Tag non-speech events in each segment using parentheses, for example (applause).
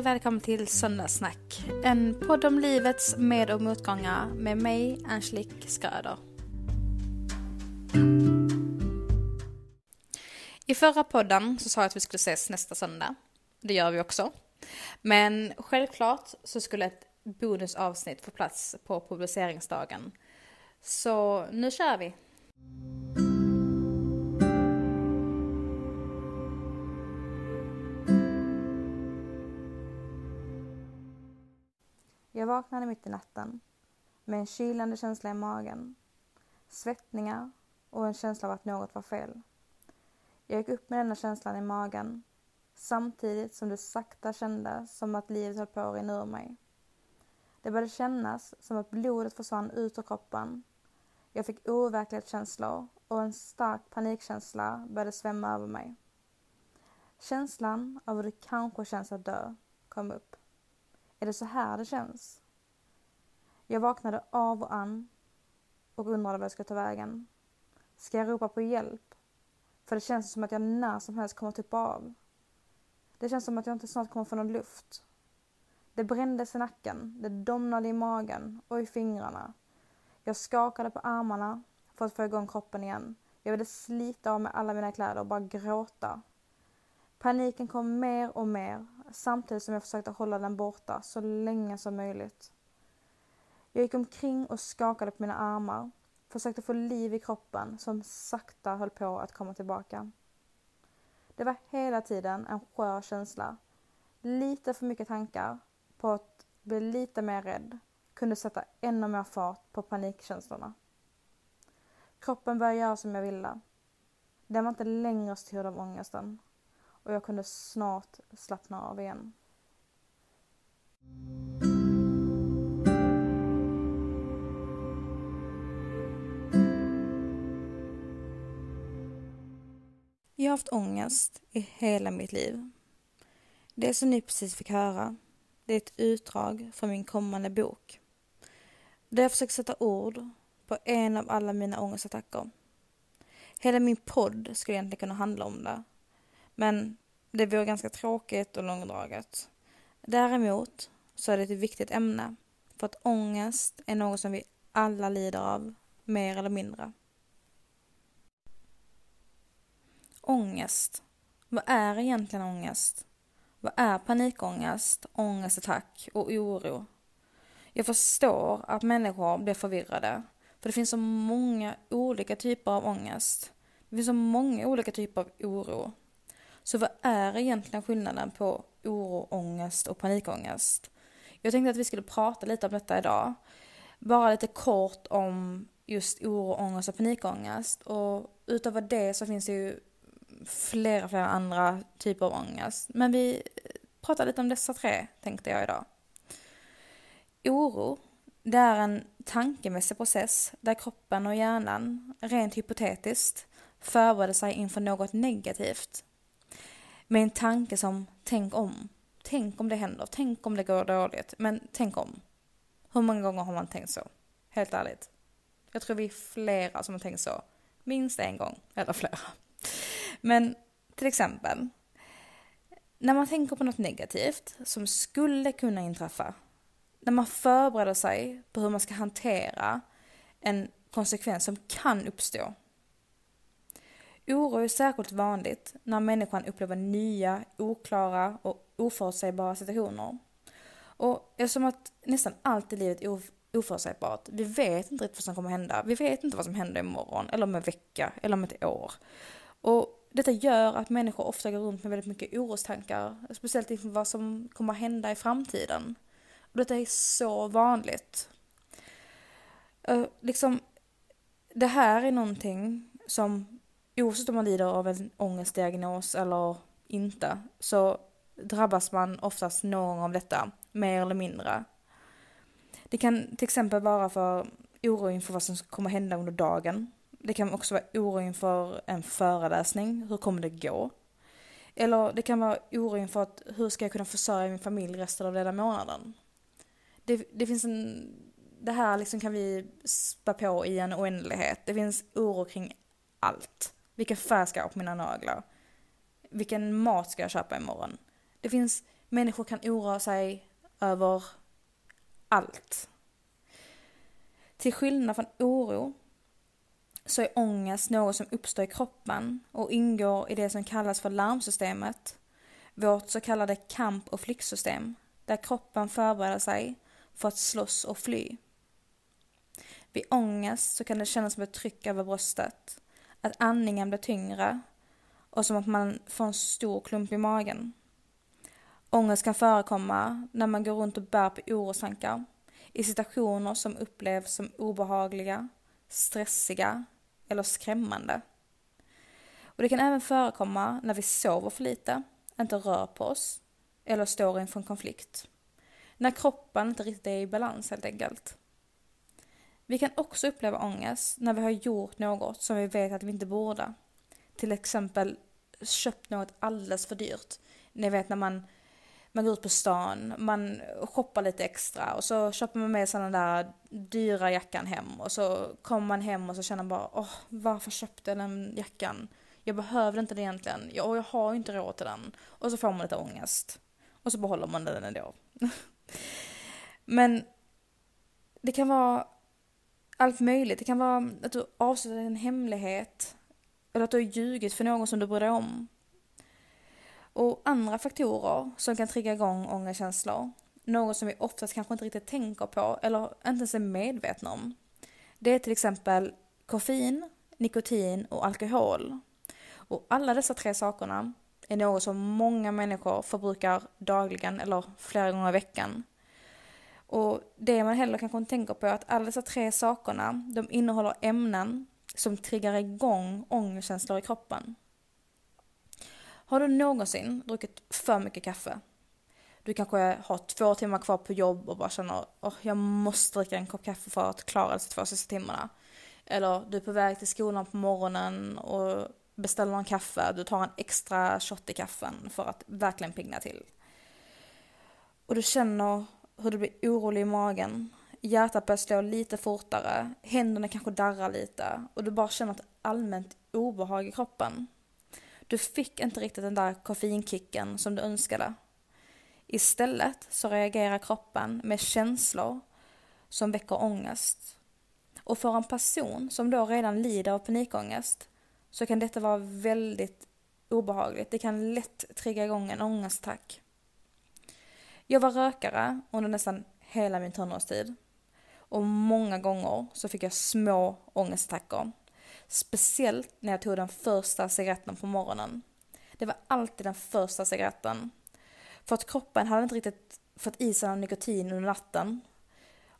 och välkommen till Söndagssnack. En podd om livets med och motgångar med mig, Angelique Skröder. I förra podden så sa jag att vi skulle ses nästa söndag. Det gör vi också. Men självklart så skulle ett bonusavsnitt få plats på publiceringsdagen. Så nu kör vi! Vaknade mitt i natten med en kylande känsla i magen, svettningar och en känsla av att något var fel. Jag gick upp med denna känslan i magen samtidigt som det sakta kändes som att livet höll på att rinna ur mig. Det började kännas som att blodet försvann ut ur kroppen. Jag fick overklighetskänslor och en stark panikkänsla började svämma över mig. Känslan av hur det kanske känns att dö kom upp. Är det så här det känns? Jag vaknade av och an och undrade vad jag ska ta vägen. Ska jag ropa på hjälp? För det känns som att jag när som helst kommer tuppa av. Det känns som att jag inte snart kommer få någon luft. Det brändes i nacken, det domnade i magen och i fingrarna. Jag skakade på armarna för att få igång kroppen igen. Jag ville slita av mig alla mina kläder och bara gråta. Paniken kom mer och mer samtidigt som jag försökte hålla den borta så länge som möjligt. Jag gick omkring och skakade på mina armar, försökte få liv i kroppen som sakta höll på att komma tillbaka. Det var hela tiden en skör känsla. Lite för mycket tankar på att bli lite mer rädd kunde sätta ännu mer fart på panikkänslorna. Kroppen började göra som jag ville. Den var inte längre styrd av ångesten och jag kunde snart slappna av igen. Jag har haft ångest i hela mitt liv. Det som ni precis fick höra, det är ett utdrag från min kommande bok. Där jag försöker sätta ord på en av alla mina ångestattacker. Hela min podd skulle egentligen kunna handla om det. Men det vore ganska tråkigt och långdraget. Däremot så är det ett viktigt ämne för att ångest är något som vi alla lider av, mer eller mindre. Ångest. Vad är egentligen ångest? Vad är panikångest, ångestattack och oro? Jag förstår att människor blir förvirrade, för det finns så många olika typer av ångest. Det finns så många olika typer av oro. Så vad är egentligen skillnaden på oro, ångest och panikångest? Jag tänkte att vi skulle prata lite om detta idag. Bara lite kort om just oro, ångest och panikångest. Och utöver det så finns det ju flera, flera andra typer av ångest. Men vi pratar lite om dessa tre, tänkte jag idag. Oro, det är en tankemässig process där kroppen och hjärnan, rent hypotetiskt, förbereder sig inför något negativt med en tanke som tänk om. Tänk om det händer. Tänk om det går dåligt. Men tänk om. Hur många gånger har man tänkt så? Helt ärligt. Jag tror vi är flera som har tänkt så. Minst en gång. Eller flera. Men till exempel. När man tänker på något negativt som skulle kunna inträffa. När man förbereder sig på hur man ska hantera en konsekvens som kan uppstå Oro är särskilt vanligt när människan upplever nya, oklara och oförutsägbara situationer. Och eftersom att nästan allt i livet är oförutsägbart, vi vet inte riktigt vad som kommer hända. Vi vet inte vad som händer imorgon, eller om en vecka, eller om ett år. Och detta gör att människor ofta går runt med väldigt mycket orostankar, speciellt inför vad som kommer att hända i framtiden. Och detta är så vanligt. Uh, liksom, det här är någonting som oavsett om man lider av en ångestdiagnos eller inte, så drabbas man oftast någon gång av detta, mer eller mindre. Det kan till exempel vara för oro inför vad som kommer hända under dagen. Det kan också vara oro inför en föreläsning, hur kommer det gå? Eller det kan vara oro inför att hur ska jag kunna försörja min familj resten av denna månaden? Det, det finns en, det här liksom kan vi spä på i en oändlighet. Det finns oro kring allt. Vilken färg ska jag ha på mina naglar? Vilken mat ska jag köpa imorgon? Det finns Människor kan oroa sig över allt. Till skillnad från oro så är ångest något som uppstår i kroppen och ingår i det som kallas för larmsystemet, vårt så kallade kamp och flyktsystem, där kroppen förbereder sig för att slåss och fly. Vid ångest så kan det kännas som ett tryck över bröstet, att andningen blir tyngre och som att man får en stor klump i magen. Ångest kan förekomma när man går runt och bär på orostankar i situationer som upplevs som obehagliga, stressiga eller skrämmande. Och det kan även förekomma när vi sover för lite, inte rör på oss eller står inför en konflikt. När kroppen inte riktigt är i balans helt enkelt. Vi kan också uppleva ångest när vi har gjort något som vi vet att vi inte borde. Till exempel köpt något alldeles för dyrt. Ni vet när man, man går ut på stan, man shoppar lite extra och så köper man med sig den där dyra jackan hem och så kommer man hem och så känner man bara åh, varför köpte jag den jackan? Jag behövde inte den egentligen, jag, och jag har inte råd till den. Och så får man lite ångest. Och så behåller man den ändå. (laughs) Men det kan vara allt möjligt. Det kan vara att du avslöjar en hemlighet. Eller att du har ljugit för någon som du bryr dig om. Och andra faktorer som kan trigga igång ångestkänslor, något som vi oftast kanske inte riktigt tänker på eller inte ens är medvetna om. Det är till exempel koffein, nikotin och alkohol. Och alla dessa tre sakerna är något som många människor förbrukar dagligen eller flera gånger i veckan. Och det man heller kanske inte tänker på är att alla dessa tre sakerna, de innehåller ämnen som triggar igång ångestkänslor i kroppen. Har du någonsin druckit för mycket kaffe? Du kanske har två timmar kvar på jobb och bara känner att oh, jag måste dricka en kopp kaffe för att klara de två sista timmarna. Eller du är på väg till skolan på morgonen och beställer en kaffe, du tar en extra shot i kaffen för att verkligen pigna till. Och du känner hur du blir orolig i magen. Hjärtat börjar slå lite fortare, händerna kanske darrar lite och du bara känner ett allmänt obehag i kroppen. Du fick inte riktigt den där koffeinkicken som du önskade. Istället så reagerar kroppen med känslor som väcker ångest. Och för en person som då redan lider av panikångest så kan detta vara väldigt obehagligt. Det kan lätt trigga igång en ångestattack. Jag var rökare under nästan hela min tonårstid. Och många gånger så fick jag små ångestattacker. Speciellt när jag tog den första cigaretten på morgonen. Det var alltid den första cigaretten. För att kroppen hade inte riktigt fått i sig någon nikotin under natten.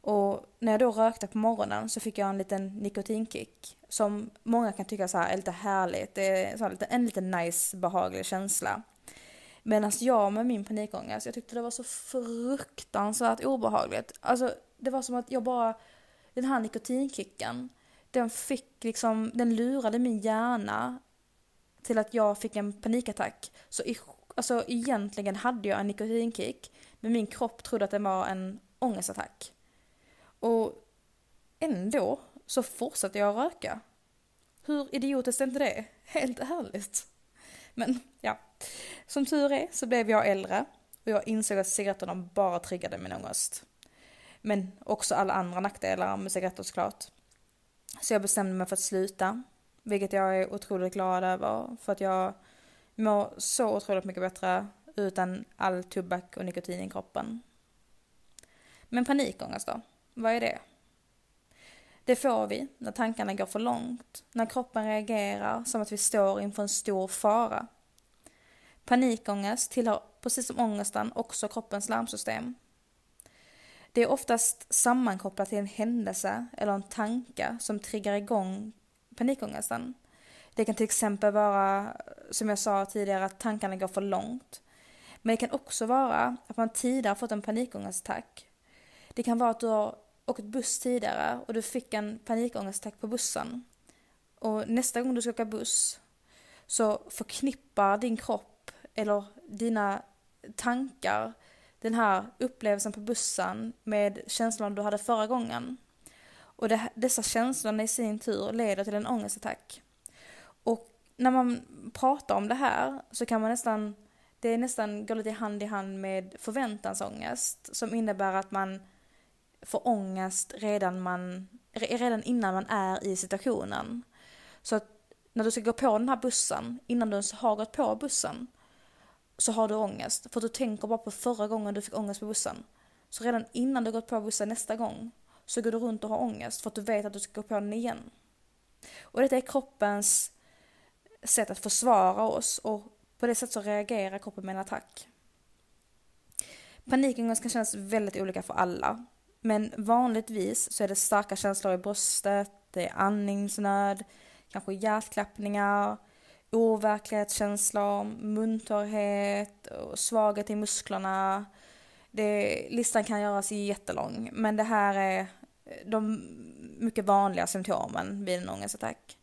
Och när jag då rökte på morgonen så fick jag en liten nikotinkick. Som många kan tycka så här är lite härligt. Det är så en lite nice, behaglig känsla. Medan jag med min panikångest, alltså jag tyckte det var så fruktansvärt obehagligt. Alltså det var som att jag bara, den här nikotinkicken, den fick liksom, den lurade min hjärna till att jag fick en panikattack. Så i, alltså egentligen hade jag en nikotinkick, men min kropp trodde att det var en ångestattack. Och ändå så fortsatte jag röka. Hur idiotiskt är inte det? Helt ärligt. Men ja, som tur är så blev jag äldre och jag insåg att cigaretterna bara triggade min ångest. Men också alla andra nackdelar med cigaretter såklart. Så jag bestämde mig för att sluta, vilket jag är otroligt glad över för att jag mår så otroligt mycket bättre utan all tobak och nikotin i kroppen. Men panikångest då? Vad är det? Det får vi när tankarna går för långt, när kroppen reagerar som att vi står inför en stor fara. Panikångest tillhör, precis som ångesten, också kroppens larmsystem. Det är oftast sammankopplat till en händelse eller en tanke som triggar igång panikångesten. Det kan till exempel vara, som jag sa tidigare, att tankarna går för långt. Men det kan också vara att man tidigare fått en panikångestattack. Det kan vara att du har åkt buss tidigare och du fick en panikångestattack på bussen. Och nästa gång du ska åka buss så förknippar din kropp eller dina tankar den här upplevelsen på bussen med känslan du hade förra gången. Och det, dessa känslor i sin tur leder till en ångestattack. Och när man pratar om det här så kan man nästan det nästan går lite hand i hand med förväntansångest som innebär att man får ångest redan, man, redan innan man är i situationen. Så att när du ska gå på den här bussen, innan du ens har gått på bussen, så har du ångest. För du tänker bara på förra gången du fick ångest på bussen. Så redan innan du gått på bussen nästa gång så går du runt och har ångest för att du vet att du ska gå på den igen. Och detta är kroppens sätt att försvara oss och på det sättet så reagerar kroppen med en attack. Panikångest kan kännas väldigt olika för alla. Men vanligtvis så är det starka känslor i bröstet, det är andningsnöd, kanske hjärtklappningar, overklighetskänslor, muntorrhet och svaghet i musklerna. Det, listan kan göras jättelång, men det här är de mycket vanliga symptomen vid en ångestattack.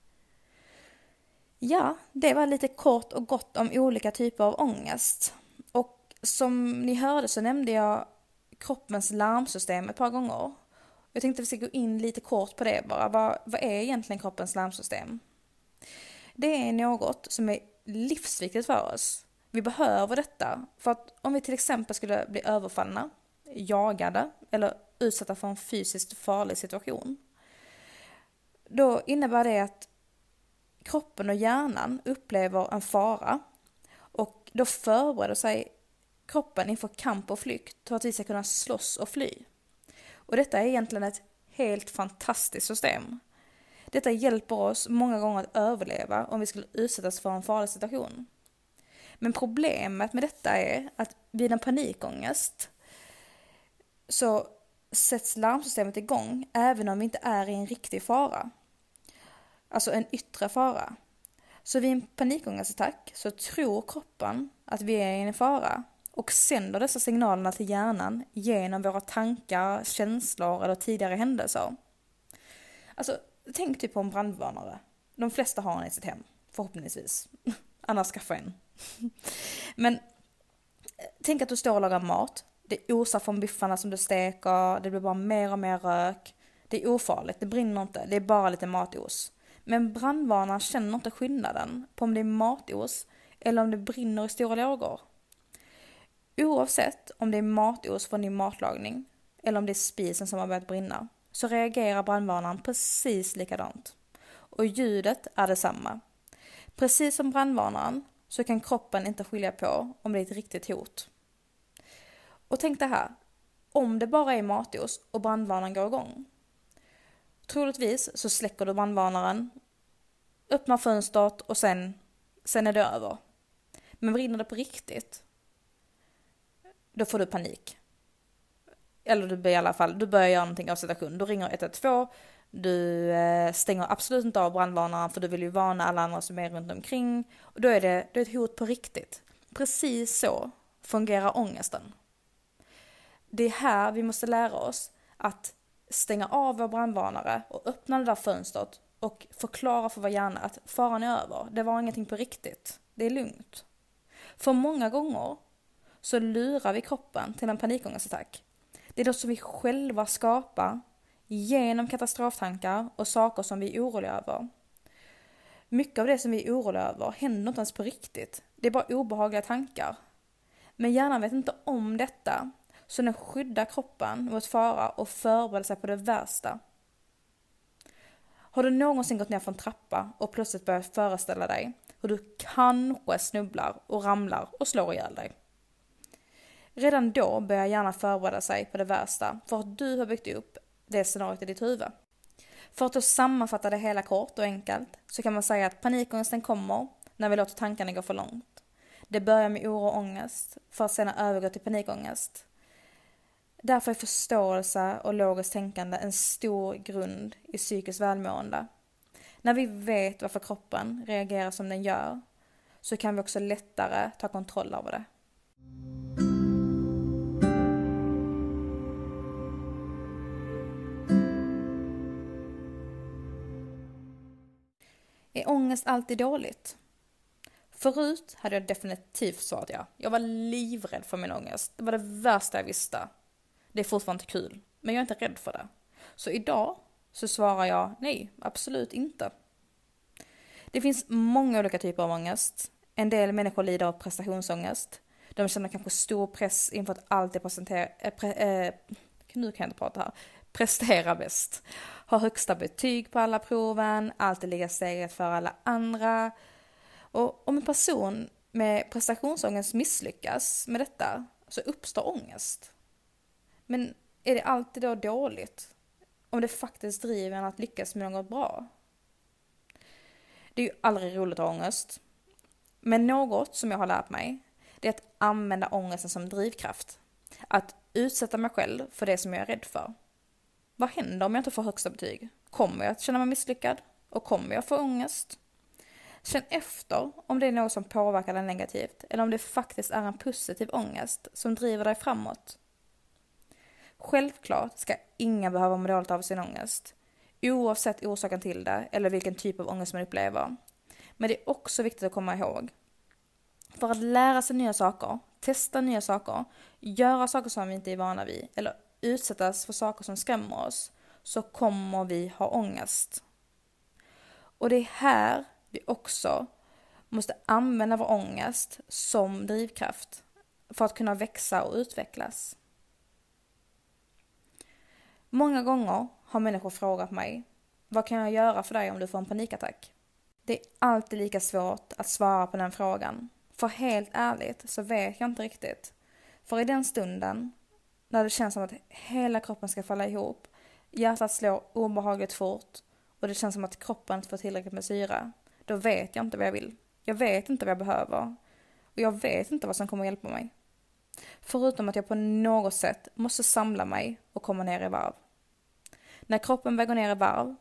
Ja, det var lite kort och gott om olika typer av ångest. Och som ni hörde så nämnde jag kroppens larmsystem ett par gånger. Jag tänkte att vi ska gå in lite kort på det bara. Vad, vad är egentligen kroppens larmsystem? Det är något som är livsviktigt för oss. Vi behöver detta för att om vi till exempel skulle bli överfallna, jagade eller utsatta för en fysiskt farlig situation. Då innebär det att kroppen och hjärnan upplever en fara och då förbereder sig kroppen inför kamp och flykt för att vi ska kunna slåss och fly. Och detta är egentligen ett helt fantastiskt system. Detta hjälper oss många gånger att överleva om vi skulle utsättas för en farlig situation. Men problemet med detta är att vid en panikångest så sätts larmsystemet igång även om vi inte är i en riktig fara. Alltså en yttre fara. Så vid en panikångestattack så tror kroppen att vi är i en fara och sänder dessa signalerna till hjärnan genom våra tankar, känslor eller tidigare händelser. Alltså, tänk typ på en brandvarnare. De flesta har en i sitt hem, förhoppningsvis. (laughs) Annars skaffa en. (laughs) Men eh, tänk att du står och lagar mat. Det osar från biffarna som du steker, det blir bara mer och mer rök. Det är ofarligt, det brinner inte, det är bara lite matos. Men brandvarnaren känner inte skillnaden på om det är matos eller om det brinner i stora lågor. Oavsett om det är matos från din matlagning eller om det är spisen som har börjat brinna så reagerar brandvarnaren precis likadant. Och ljudet är detsamma. Precis som brandvarnaren så kan kroppen inte skilja på om det är ett riktigt hot. Och tänk det här, om det bara är matos och brandvarnaren går igång. Troligtvis så släcker du brandvarnaren, öppnar fönstret och sen, sen är det över. Men brinner det på riktigt, då får du panik. Eller du börjar i alla fall, du börjar göra någonting av situationen. Du ringer 112, du stänger absolut inte av brandvarnaren för du vill ju varna alla andra som är runt omkring. Och då är det, det är ett hot på riktigt. Precis så fungerar ångesten. Det är här vi måste lära oss att stänga av vår brandvarnare och öppna det där fönstret och förklara för vår hjärna att faran är över. Det var ingenting på riktigt. Det är lugnt. För många gånger så lurar vi kroppen till en panikångestattack. Det är något som vi själva skapar genom katastroftankar och saker som vi är oroliga över. Mycket av det som vi är oroliga över händer inte ens på riktigt. Det är bara obehagliga tankar. Men hjärnan vet inte om detta, så den skyddar kroppen mot fara och förbereder sig på det värsta. Har du någonsin gått ner för en trappa och plötsligt börjat föreställa dig hur du kanske snubblar och ramlar och slår ihjäl dig? Redan då börjar hjärnan förbereda sig på det värsta för att du har byggt upp det scenariot i ditt huvud. För att då sammanfatta det hela kort och enkelt så kan man säga att panikångesten kommer när vi låter tankarna gå för långt. Det börjar med oro och ångest för att sedan övergå till panikångest. Därför är förståelse och logiskt tänkande en stor grund i psykiskt välmående. När vi vet varför kroppen reagerar som den gör så kan vi också lättare ta kontroll över det. Är ångest alltid dåligt? Förut hade jag definitivt svarat ja. Jag var livrädd för min ångest. Det var det värsta jag visste. Det är fortfarande inte kul, men jag är inte rädd för det. Så idag så svarar jag nej, absolut inte. Det finns många olika typer av ångest. En del människor lider av prestationsångest. De känner kanske stor press inför att alltid presentera, äh, pre, äh, nu kan jag inte prata här, presterar bäst. har högsta betyg på alla proven, alltid ligger steget för alla andra. Och om en person med prestationsångest misslyckas med detta så uppstår ångest. Men är det alltid då dåligt? Om det faktiskt driver en att lyckas med något bra? Det är ju aldrig roligt att ha ångest. Men något som jag har lärt mig, det är att använda ångesten som drivkraft. Att utsätta mig själv för det som jag är rädd för. Vad händer om jag inte får högsta betyg? Kommer jag att känna mig misslyckad? Och kommer jag få ångest? Känn efter om det är något som påverkar dig negativt eller om det faktiskt är en positiv ångest som driver dig framåt. Självklart ska ingen behöva må dåligt av sin ångest, oavsett orsaken till det eller vilken typ av ångest man upplever. Men det är också viktigt att komma ihåg. För att lära sig nya saker, testa nya saker, göra saker som vi inte är vana vid eller utsättas för saker som skrämmer oss så kommer vi ha ångest. Och det är här vi också måste använda vår ångest som drivkraft för att kunna växa och utvecklas. Många gånger har människor frågat mig, vad kan jag göra för dig om du får en panikattack? Det är alltid lika svårt att svara på den frågan. För helt ärligt så vet jag inte riktigt. För i den stunden, när det känns som att hela kroppen ska falla ihop, hjärtat slår obehagligt fort och det känns som att kroppen inte får tillräckligt med syre, då vet jag inte vad jag vill. Jag vet inte vad jag behöver. Och jag vet inte vad som kommer att hjälpa mig. Förutom att jag på något sätt måste samla mig och komma ner i varv. När kroppen väger ner i varv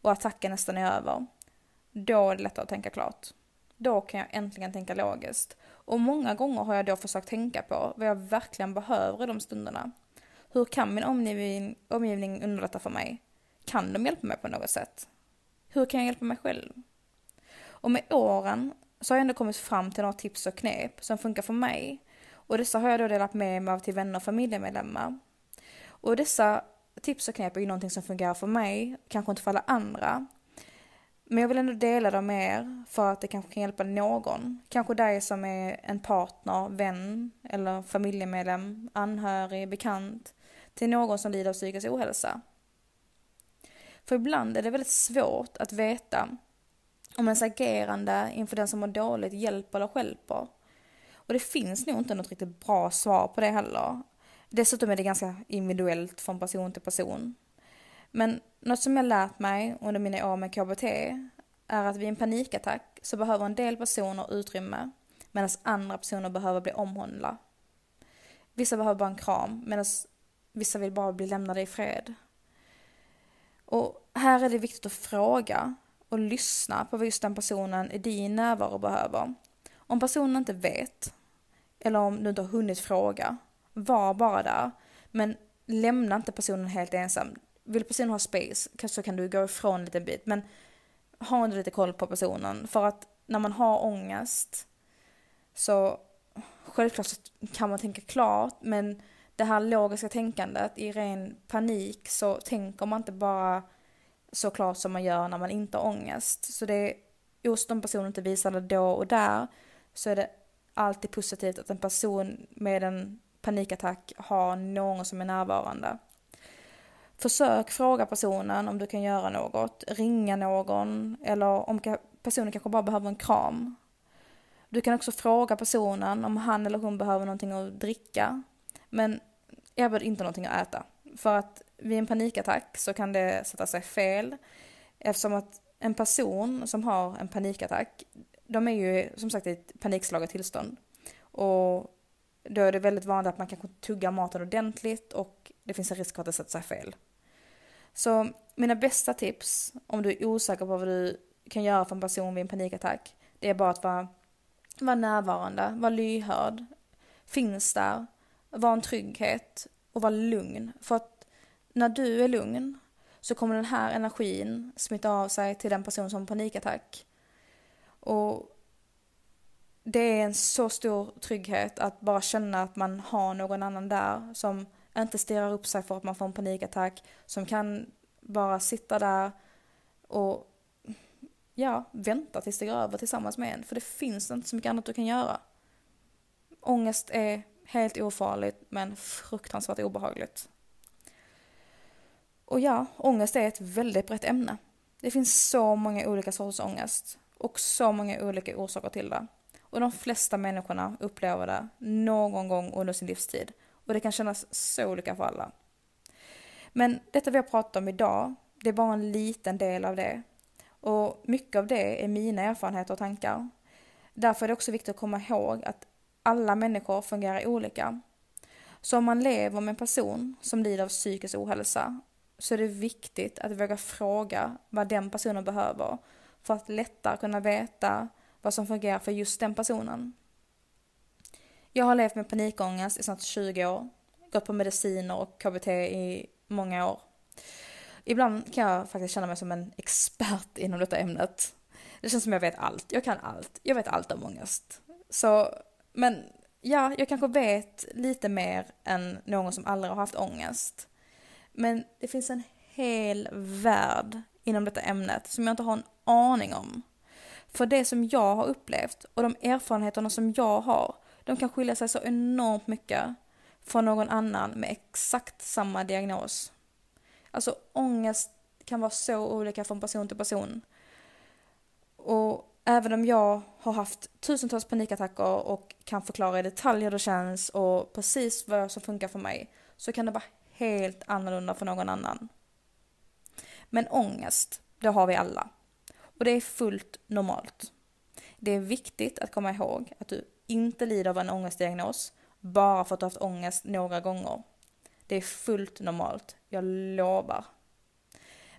och attacken nästan är över, då är det lättare att tänka klart. Då kan jag äntligen tänka logiskt. Och många gånger har jag då försökt tänka på vad jag verkligen behöver i de stunderna. Hur kan min omgivning, omgivning underlätta för mig? Kan de hjälpa mig på något sätt? Hur kan jag hjälpa mig själv? Och med åren så har jag ändå kommit fram till några tips och knep som funkar för mig. Och dessa har jag då delat med mig av till vänner och familjemedlemmar. Och dessa tips och knep är ju någonting som fungerar för mig, kanske inte för alla andra. Men jag vill ändå dela dem med er för att det kanske kan hjälpa någon. Kanske dig som är en partner, vän eller familjemedlem, anhörig, bekant till någon som lider av psykisk ohälsa. För ibland är det väldigt svårt att veta om ens agerande inför den som mår dåligt hjälper eller stjälper. Och det finns nog inte något riktigt bra svar på det heller. Dessutom är det ganska individuellt från person till person. Men något som jag lärt mig under mina år med KBT är att vid en panikattack så behöver en del personer utrymme medan andra personer behöver bli omhållna. Vissa behöver bara en kram medan vissa vill bara bli lämnade i fred. Och här är det viktigt att fråga och lyssna på vad just den personen i din närvaro behöver. Om personen inte vet, eller om du inte har hunnit fråga, var bara där. Men lämna inte personen helt ensam. Vill personen ha space så kan du gå ifrån en liten bit. Men ha ändå lite koll på personen. För att när man har ångest så självklart så kan man tänka klart men det här logiska tänkandet i ren panik så tänker man inte bara så klart som man gör när man inte har ångest. Så det är just om personen inte visar det då och där så är det alltid positivt att en person med en panikattack har någon som är närvarande. Försök fråga personen om du kan göra något, ringa någon eller om personen kanske bara behöver en kram. Du kan också fråga personen om han eller hon behöver någonting att dricka. Men erbjud inte någonting att äta. För att vid en panikattack så kan det sätta sig fel eftersom att en person som har en panikattack, de är ju som sagt i ett panikslaget tillstånd. Och då är det väldigt vanligt att man kanske tuggar maten ordentligt och det finns en risk för att det sätter sig fel. Så mina bästa tips om du är osäker på vad du kan göra för en person vid en panikattack, det är bara att vara, vara närvarande, vara lyhörd, finns där, vara en trygghet och vara lugn. För att när du är lugn så kommer den här energin smitta av sig till den person som har panikattack. Och det är en så stor trygghet att bara känna att man har någon annan där som inte stirrar upp sig för att man får en panikattack, som kan bara sitta där och ja, vänta tills det går över tillsammans med en. För det finns inte så mycket annat du kan göra. Ångest är helt ofarligt men fruktansvärt obehagligt. Och ja, ångest är ett väldigt brett ämne. Det finns så många olika sorters ångest och så många olika orsaker till det. Och de flesta människorna upplever det någon gång under sin livstid. Och det kan kännas så olika för alla. Men detta vi har pratat om idag, det är bara en liten del av det. Och mycket av det är mina erfarenheter och tankar. Därför är det också viktigt att komma ihåg att alla människor fungerar olika. Så om man lever med en person som lider av psykisk ohälsa så är det viktigt att våga fråga vad den personen behöver för att lättare kunna veta vad som fungerar för just den personen. Jag har levt med panikångest i snart 20 år, gått på mediciner och KBT i många år. Ibland kan jag faktiskt känna mig som en expert inom detta ämnet. Det känns som jag vet allt, jag kan allt, jag vet allt om ångest. Så, men ja, jag kanske vet lite mer än någon som aldrig har haft ångest. Men det finns en hel värld inom detta ämnet som jag inte har en aning om. För det som jag har upplevt och de erfarenheterna som jag har, de kan skilja sig så enormt mycket från någon annan med exakt samma diagnos. Alltså ångest kan vara så olika från person till person. Och även om jag har haft tusentals panikattacker och kan förklara i detalj hur det känns och precis vad som funkar för mig, så kan det vara helt annorlunda för någon annan. Men ångest, det har vi alla. Och det är fullt normalt. Det är viktigt att komma ihåg att du inte lider av en ångestdiagnos bara för att du haft ångest några gånger. Det är fullt normalt, jag lovar.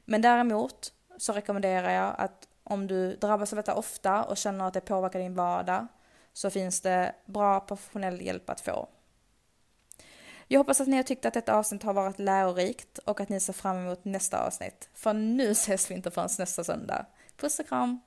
Men däremot så rekommenderar jag att om du drabbas av detta ofta och känner att det påverkar din vardag så finns det bra professionell hjälp att få. Jag hoppas att ni har tyckt att detta avsnitt har varit lärorikt och att ni ser fram emot nästa avsnitt. För nu (laughs) ses vi inte förrän nästa söndag. Puss och kram!